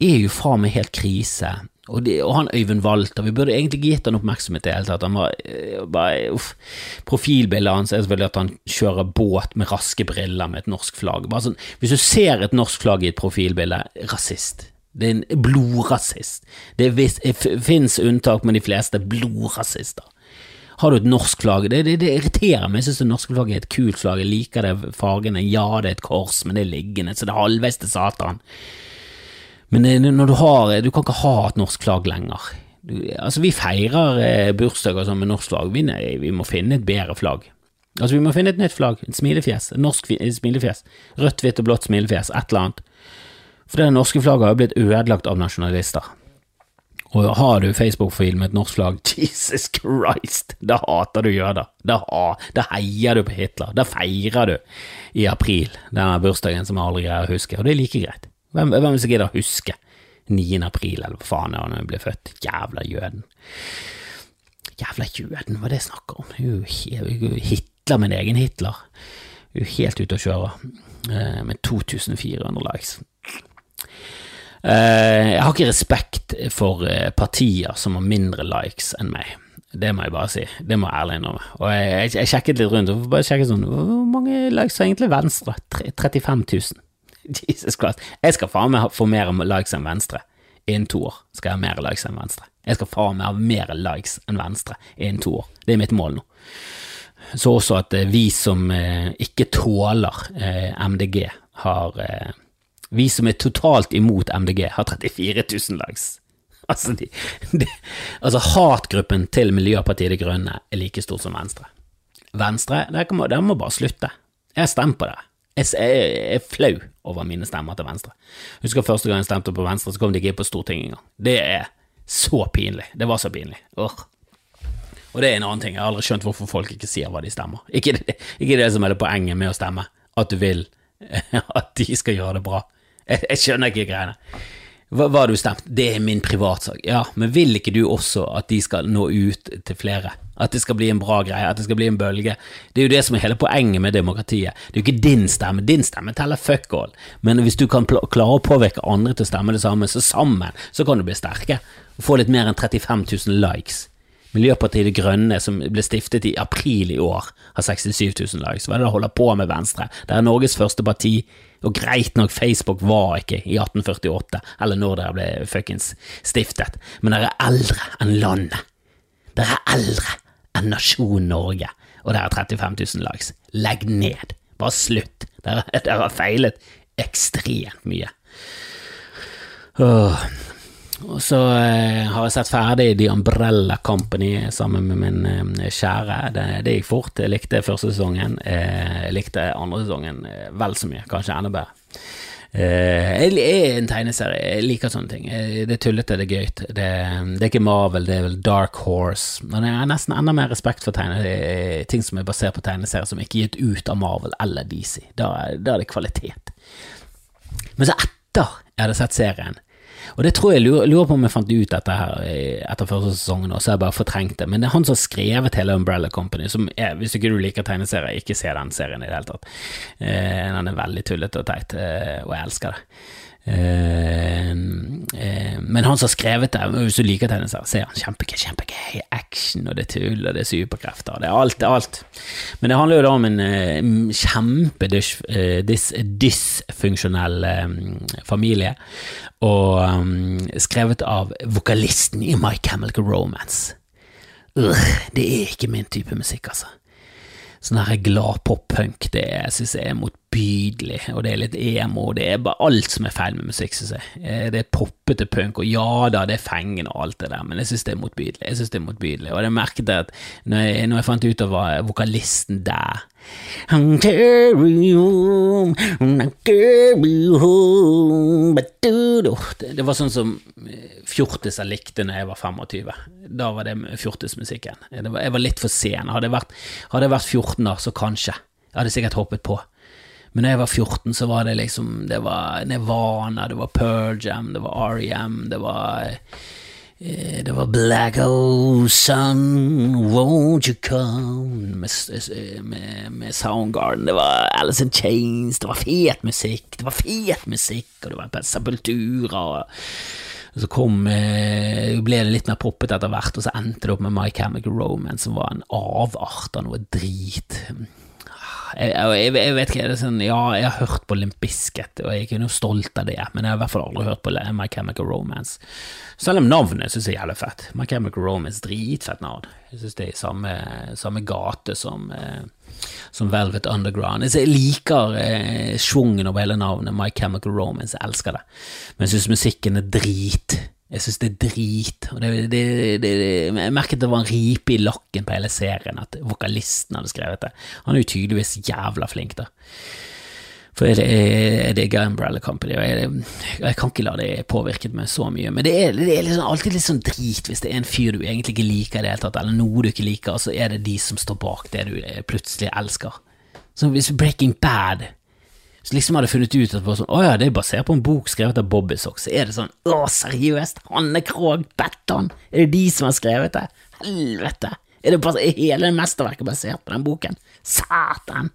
er jo faen meg helt krise. Og, det, og, han Øyvind Walter, vi burde egentlig gitt han oppmerksomhet i det hele tatt. Han var eh, bare, uff. Profilbildet hans er selvfølgelig at han kjører båt med raske briller med et norsk flagg. Bare sånn, Hvis du ser et norsk flagg i et profilbilde, rasist. Det er en blodrasist. Det fins unntak, men de fleste er blodrasister. Har du et norsk flagg? Det, det, det irriterer meg. Jeg synes det norske flagget er et kult flagg. Jeg liker det fargene. Ja, det er et kors, men det er liggende, så det er halvveis til Satan. Men når du har Du kan ikke ha et norsk flagg lenger. Du, altså, vi feirer eh, bursdager sånn med norsk flagg. Vi, vi må finne et bedre flagg. Altså, vi må finne et nytt flagg. Et smilefjes. Et norsk smilefjes. Rødt, hvitt og blått smilefjes. Et eller annet. For det norske flagget har jo blitt ødelagt av nasjonalister. Og har du Facebook-fil med et norsk flagg, Jesus Christ, da hater du jøder. Da, da heier du på Hitler. Da feirer du i april denne bursdagen som jeg aldri greier å huske, og det er like greit. Hvem, hvem som gidder å huske 9. april, eller hva faen det han ble født? Jævla jøden. Jævla jøden, hva er det jeg snakker om? Hitler, min egen Hitler. er helt ute å kjøre, eh, med 2400 likes. Eh, jeg har ikke respekt for eh, partier som har mindre likes enn meg. Det må jeg bare si. Det må jeg ærlig innrømme. Og jeg, jeg, sjekket litt rundt, og bare sjekket sånn Hvor mange likes har egentlig Venstre? 35 000. Jesus Christ. Jeg skal faen meg få mer likes enn Venstre. Innen to år skal jeg ha mer likes enn Venstre. Jeg skal faen meg ha mer likes enn Venstre innen to år. Det er mitt mål nå. Så også at eh, vi som ikke tåler MDG, har Vi som er totalt imot MDG, har 34 000 likes. Altså, de, de, altså hatgruppen til Miljøpartiet De Grønne er like stor som Venstre. Venstre, dere må, dere må bare slutte. Jeg stemmer på dere. Jeg er flau over mine stemmer til Venstre. Husker første gang jeg stemte på Venstre, så kom de ikke på Stortinget engang. Det er så pinlig. Det var så pinlig. Åh. Og det er en annen ting, jeg har aldri skjønt hvorfor folk ikke sier hva de stemmer. Ikke det, ikke det som er det poenget med å stemme, at du vil at de skal gjøre det bra. Jeg, jeg skjønner ikke greiene. Hva, har du stemt? Det er min privatsak. Ja, men vil ikke du også at de skal nå ut til flere? At det skal bli en bra greie, at det skal bli en bølge? Det er jo det som er hele poenget med demokratiet. Det er jo ikke din stemme, din stemme teller fuck all. Men hvis du kan klare å påvirke andre til å stemme det samme, så sammen så kan du bli sterke og få litt mer enn 35 000 likes. Miljøpartiet De Grønne, som ble stiftet i april i år, har 67 000 likes. Hva er det de holder på med Venstre? Det er Norges første parti og greit nok, Facebook var ikke i 1848, eller når dere ble fuckings stiftet, men dere er eldre enn landet. Dere er eldre enn nasjonen Norge, og dere har 35 000 likes. Legg ned. Bare slutt. Dere, dere har feilet ekstremt mye. Åh. Og så eh, har jeg sett ferdig The Umbrella Company sammen med min eh, kjære. Det, det, gikk fort. Jeg likte første sesongen. Eh, jeg likte andre sesongen eh, vel så mye, kanskje enda bedre. Eh, jeg er en tegneserie, jeg liker sånne ting. Eh, det er tullete, det er gøy. Det, det, er ikke Marvel, det er vel Dark Horse. Men jeg har nesten enda mer respekt for tegne, ting som er basert på tegneserier som ikke er gitt ut av Marvel eller DC. Da, da er det kvalitet. Men så etter jeg hadde sett serien, og det tror jeg lurer, lurer på om jeg fant ut dette her etter første sesongen, og så har jeg bare fortrengt det. Men det er han som har skrevet hele Umbrella Company, som er, hvis ikke du liker tegneserier, ikke se den serien i det hele tatt. Eh, den er veldig tullete og teit, eh, og jeg elsker det. Eh, eh, men han som har skrevet det, hvis du liker tegneserier, ser han kjempegøy, kjempegøy action, og det er tull, og det er superkrefter, og det er alt, det er alt. Men det handler jo da om en uh, kjempedysfunksjonell familie, og skrevet av vokalisten i My Chemical Romance. Det er ikke min type musikk, altså sånn her glad pop-punk, det syns jeg er motbydelig, og det er litt emo, og det er bare alt som er feil med musikk, syns jeg. Eh, det er poppete punk, og ja da, det er fengende og alt det der, men jeg syns det er motbydelig, jeg synes det er motbydelig, og det merket jeg at når jeg, når jeg fant ut av vokalisten der Carry on, carry home Det var sånn som eh, fjortiser likte når jeg var 25. Da var det fjortismusikken. Jeg var litt for sen. Hadde jeg vært, hadde jeg vært 14 år, så kanskje. Jeg hadde sikkert hoppet på. Men da jeg var 14, så var det liksom Det var Nirvana, det var Pearl Jam, det var REM, det var det var Black Ocean, Won't You Come med, med, med, Soundgarden. Det var Alice in Chains, det var fet musikk, det var fet musikk, og det var Sepultura. Og så kom, eh, ble det litt mer poppet etter hvert, og så endte det opp med My Chemical Romance, som var en avart av noe drit jeg, jeg, jeg, vet ikke, det er sånn, ja, jeg har hørt på Limp Bizkit, og jeg er ikke noe stolt av det, men jeg har i hvert fall aldri hørt på My Chemical Romance. Selv om navnet syns jeg er jævlig fett. My Chemical Romance, dritfett navn. Jeg syns det er i samme, samme gate som, eh, som Velvet Underground. Jeg liker eh, schwungen over hele navnet My Chemical Romance, jeg elsker det, men jeg syns musikken er drit. Jeg synes det er drit. Og det, det, det, jeg merket det var en ripe i lakken på hele serien at vokalisten hadde skrevet det. Han er jo tydeligvis jævla flink, da. For jeg, jeg digger Umbrella Company, og jeg, jeg, kan ikke la det påvirke meg så mye. Men det er, det er liksom alltid litt sånn drit hvis det er en fyr du egentlig ikke liker i det hele tatt, eller noe du ikke liker, og så er det de som står bak det du plutselig elsker. Så hvis Breaking Bad så liksom hadde funnet ut at sånn, å ja, det er basert på en bok skrevet av Bobby Socks. så er det sånn å, seriøst, Hanne Krogh Betton, er det de som har skrevet det? Helvete! Er, det bare, er hele mesterverket basert på den boken? Satan!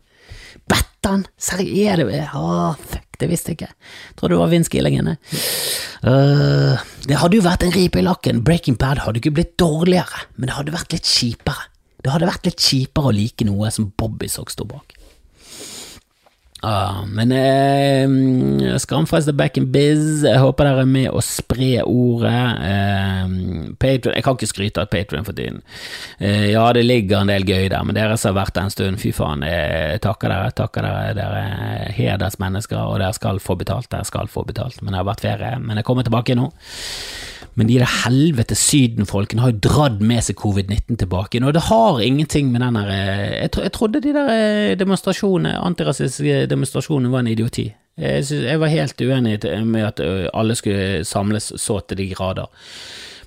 Betton! Seriøst? Er det Å, fuck, det visste jeg ikke. Tror det var Vince Gilligan, uh, Det hadde jo vært en ripe i lakken. Breaking Bad hadde ikke blitt dårligere, men det hadde vært litt kjipere. Det hadde vært litt kjipere å like noe som Bobby Socks sto bak. Ah, men eh, Skamfrelst er back in biz. Jeg håper dere er med å spre ordet. Eh, Patreon, Jeg kan ikke skryte av Patrion for tiden. Eh, ja, det ligger en del gøy der, men dere som har vært der en stund, fy faen, jeg takker dere. Takker dere. Dere er hedersmennesker, og dere skal få betalt. Dere skal få betalt. Men det har vært ferie. Men jeg kommer tilbake nå. Men de der helvete sydenfolkene har jo dratt med seg covid-19 tilbake. Og det har ingenting med den der eh, jeg, tro, jeg, trodde de der eh, demonstrasjonene, antirasistiske demonstrasjonene var en idioti. Jeg, synes, jeg var helt uenig med at eh, alle skulle samles så til de grader.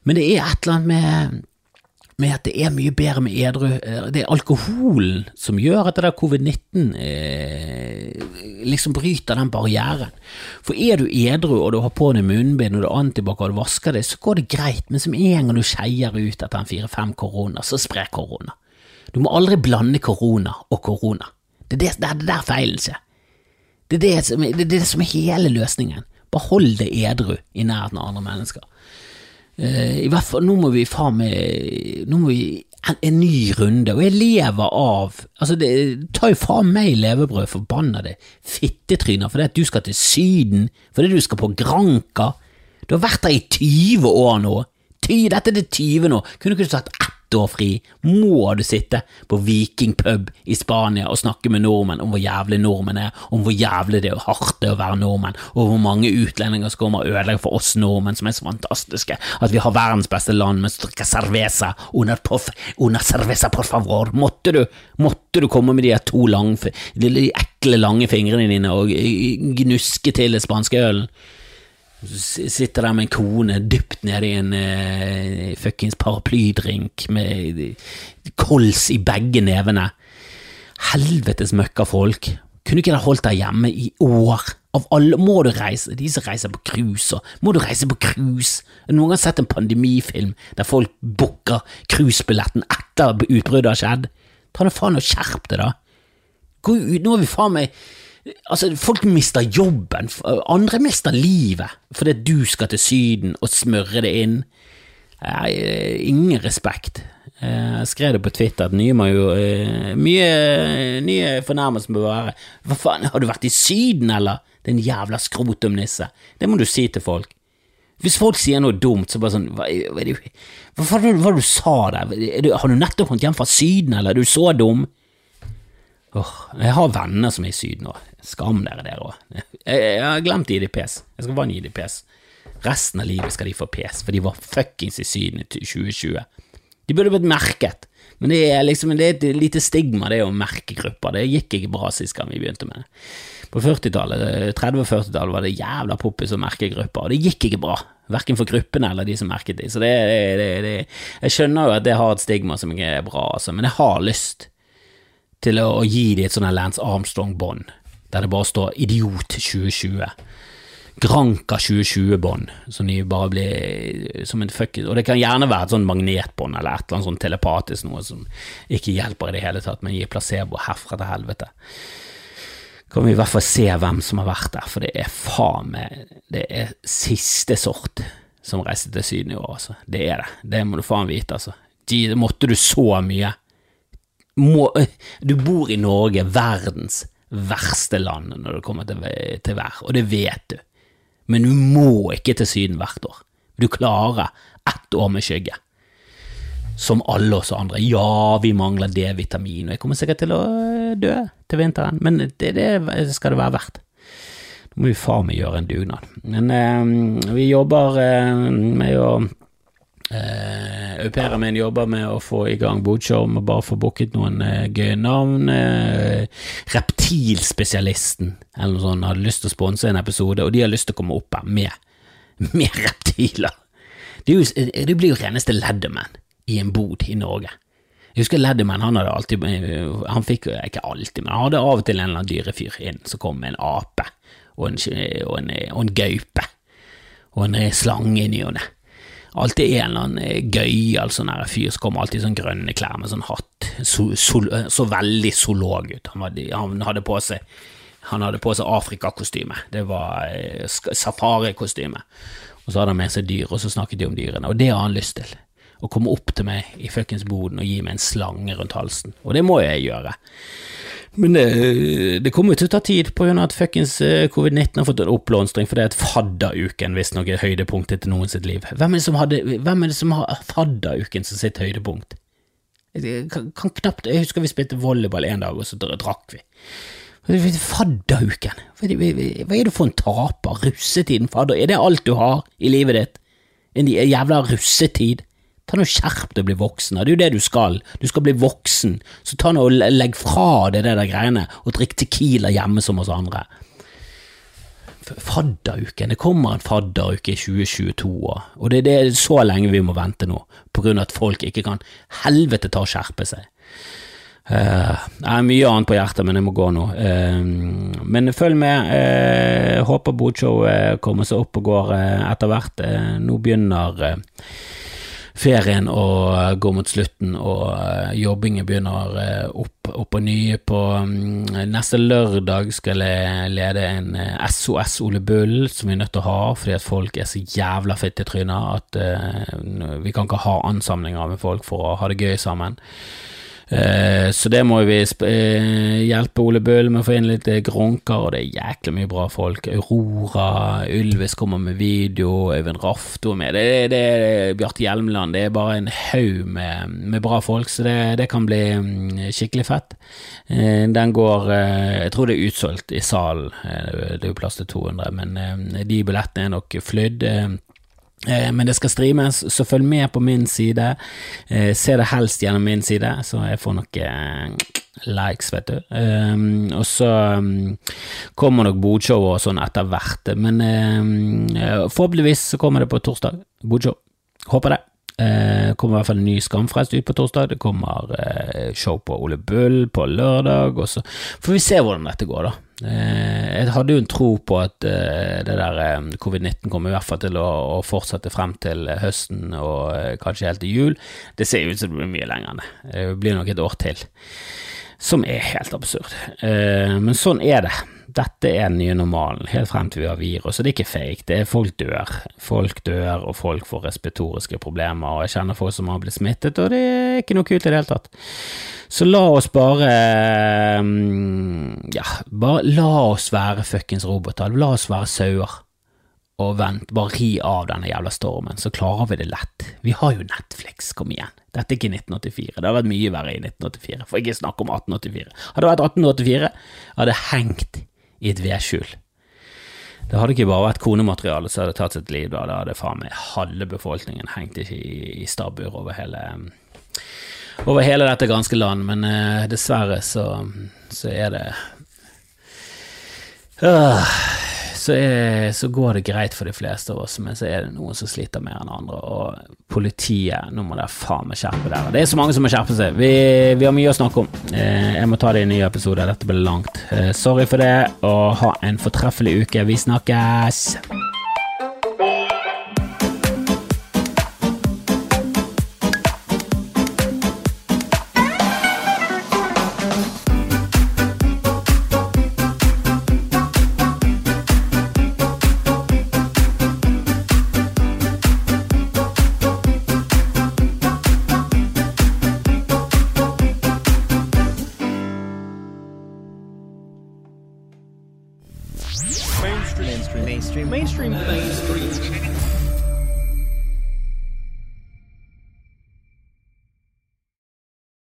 Men det er et eller annet med med at det er mye bedre med edru. Eh, det er alkoholen som gjør at det der covid-19 eh, liksom bryter den barrieren. For er du edru og du har på deg munnbind og du har antibac og du vasker det, så går det greit, men som en gang du skeier ut etter en fire-fem korona, så sprer korona. Du må aldri blande korona og korona. Det er det, det, er der feilen skjer. Det det, det er det som er hele løsningen. Bare hold deg edru i nærheten av andre mennesker. Eh, I hvert fall, nå må vi faen meg Nå må vi en, en, ny runde, og jeg lever av Altså, det tar jo faen meg levebrød, det fittetryner, fordi at du skal til Syden, fordi du skal på Granka. Du har vært der i 20 år nå. Ty, dette er det 20 nå. Kunne du ikke sagt ett år fri må du sitte på vikingpub i Spania og snakke med nordmenn om hvor jævlig nordmenn er, om hvor jævlig det er hardt det er å være nordmenn, og hvor mange utlendinger som kommer og ødelegger for oss nordmenn som er så fantastiske, at vi har verdens beste land med drikker cerveza under, pof, under cerveza por favor. Måtte du, måtte du komme med de to lange, de ekle, lange fingrene dine og gnuske til det spanske ølen? Sitter der med en kone dypt nedi en uh, fuckings paraplydrink med kols i begge nevene. Helvetes møkkafolk. Kunne ikke dere holdt deg hjemme i år? Av alle må du reise, de som reiser på cruise, må du reise på cruise? Noen gang sett en pandemifilm der folk booker cruisebilletten etter utbruddet har skjedd? Ta nå faen og skjerp deg, da. Gå ut, nå er vi faen meg Altså, folk mister jobben, andre mister livet fordi du skal til Syden og smøre det inn. Nei, ingen respekt. Jeg skrev det på Twitter at nye major, Mye nye fornærmelser må være Hva faen, har du vært i Syden, eller? Din jævla skrotumnisse. Det må du si til folk. Hvis folk sier noe dumt, så bare sånn Hva, hva, hva, hva, hva du sa der? Har du nettopp kommet hjem fra Syden, eller er du så dum? Åh, jeg har venner som er i Syden òg. Skam dere, dere òg. Jeg, jeg, har glemt IDPs. Jeg skal bare gi dem pes. Resten av livet skal de få pes, for de var fuckings i Syden i 2020. De burde blitt merket, men det er liksom det er et lite stigma, det å merke grupper. Det gikk ikke bra sist gang vi begynte med det. På 40-tallet, 30- og 40-tallet var det jævla poppis å merke grupper, og det gikk ikke bra. Verken for gruppene eller de som merket de. Så det, det, det, Jeg skjønner jo at det har et stigma som ikke er bra, altså, men jeg har lyst til å, å gi de et sånt Lance Armstrong-bånd, der det bare står Idiot 2020. Granka 2020-bånd, som de bare blir som en fuck Og det kan gjerne være et sånn magnetbånd eller et eller annet sånn telepatisk noe som ikke hjelper i det hele tatt, men gir placebo herfra til helvete kan vi i hvert fall se hvem som har vært der, for det er faen meg Det er siste sort som reiste til Syden i år, altså. Det er det. Det må du faen vite, altså. Måtte du så mye. Må, du bor i Norge, verdens verste land når det kommer til, til vær, og det vet du. Men du må ikke til Syden hvert år. Du klarer ett år med skygge som alle oss andre. Ja, vi mangler D-vitamin, og jeg kommer sikkert til å eh, dø til vinteren, men det, det skal det være verdt. Må vi faen meg gjøre en dugnad. Men eh, vi jobber eh, med å eh, Au pairen min jobber med å få i gang Bodshow, må bare få booket noen eh, gøye navn. Eh, reptilspesialisten eller noe sånt hadde lyst til å sponse en episode, og de har lyst til å komme opp her med, med reptiler. Det, jo, det blir jo reneste Leatherman i en bod i Norge. Jeg husker Ledderman, han hadde alltid Han fikk ikke alltid, men han hadde av og til en eller annen dyrefyr inn som kom med en ape og en, og en, og en gaupe og en slange i ny og ne. Alltid en eller annen gøyal sånn fyr som kom alltid i sånn grønne klær med sånn hatt. Så, så, så veldig zoolog ut. Han, var, han, hadde på seg han hadde på seg Afrikakostyme. Det var eh, safarikostyme. Og så hadde han med seg dyr, og så snakket de om dyrene. Og det har han lyst til å komme opp til meg i fuckings boden og gi meg en slange rundt halsen, og det må jeg gjøre. Men det, det kommer jo til å ta tid, grunn at fuckings eh, covid-19 har fått en oppblomstring, for det er et fadderuken visstnok er høydepunktet til noen sitt liv. Hvem er det som, hadde, hvem er det som har fadderuken som sitt høydepunkt? Jeg kan, kan knapt Jeg husker vi spilte volleyball en dag, og så drakk vi. Fadderuken? Hva er det for en taper? Russetiden, fadder? Er det alt du har i livet ditt? En jævla russetid? Ta nå Skjerp deg og bli voksen. Det er jo det du skal. Du skal bli voksen. Så ta nå og legg fra deg det der greiene, og drikk Tequila hjemme som oss andre. Fadderuken. Det kommer en fadderuke i 2022, og det, det er så lenge vi må vente nå, på grunn av at folk ikke kan helvete ta og skjerpe seg. Uh, jeg har mye annet på hjertet, men jeg må gå nå. Uh, men følg med. Uh, håper Bodshow kommer seg opp og går etter hvert. nå begynner ferien og går mot slutten, og uh, jobbingen begynner uh, opp, opp og nye. På um, neste lørdag skal jeg lede en eh, SOS Ole Bull, som vi er nødt til å ha, fordi at folk er så jævla fittetryner at vi kan ikke ha ansamlinger med folk for å ha det gøy sammen. Eh, så det må vi eh, hjelpe Ole Bull med å få inn litt eh, grunker, og det er jæklig mye bra folk. Aurora, Ylvis kommer med video, Øyvind Rafto er med. Det, er, det er Bjarte Hjelmeland. Det er bare en haug med, med, bra folk, så det, det kan bli mm, skikkelig fett. Den går Jeg tror det er utsolgt i salen, det er jo plass til 200, men de billettene er nok flydd. Eh, men det skal streames, så følg med på min side. Eh, se det helst gjennom min side, så jeg får noen eh, likes, vet du. Um, og så um, kommer nok bodshow og sånn etter hvert, men um, forhåpentligvis så kommer det på torsdag. Bodshow. Håper det. Uh, kommer i hvert fall en ny Skamfrelst ut på torsdag. Det kommer eh, show på Ole Bull på lørdag, og så får vi se hvordan dette går, da. Eh, jeg hadde jo en tro på at eh, det der eh, covid-19 kommer i hvert fall til å, fortsette frem til høsten og kanskje helt til jul. Det ser ut som det blir mye lenger enn det. Det blir nok et år til. Som er helt absurd. Eh, men sånn er det. Dette er den nye normalen, helt frem til vi har virus. Og det er ikke fake, det er folk dør. Folk dør, og folk får respiratoriske problemer, og jeg kjenner folk som har blitt smittet, og det er ikke noe kult i det hele tatt. Så la oss bare mm, Ja, bare la oss være fuckings roboter. La oss være sauer og vent, bare ri av denne jævla stormen, så klarer vi det lett. Vi har jo Netflix, kom igjen. Dette er ikke 1984, det har vært mye verre i 1984, for ikke snakk om 1884. Hadde det vært 1884, hadde det hengt i et vedskjul. Det hadde ikke bare vært konemateriale som hadde tatt sitt liv, da det hadde faen meg halve befolkningen hengt i, i stabbur over hele over hele dette ganske land, men uh, dessverre så, så er det uh, så, er, så, går det greit for de fleste av oss, men så er det noen som sliter mer enn andre. Og politiet, nå må dere faen meg skjerpe dere. Det er så mange som må skjerpe seg. Vi, vi har mye å snakke om. Eh, jeg må ta det i en ny episode, dette blir langt. Eh, sorry for det, og ha en fortreffelig uke. Vi snakkes!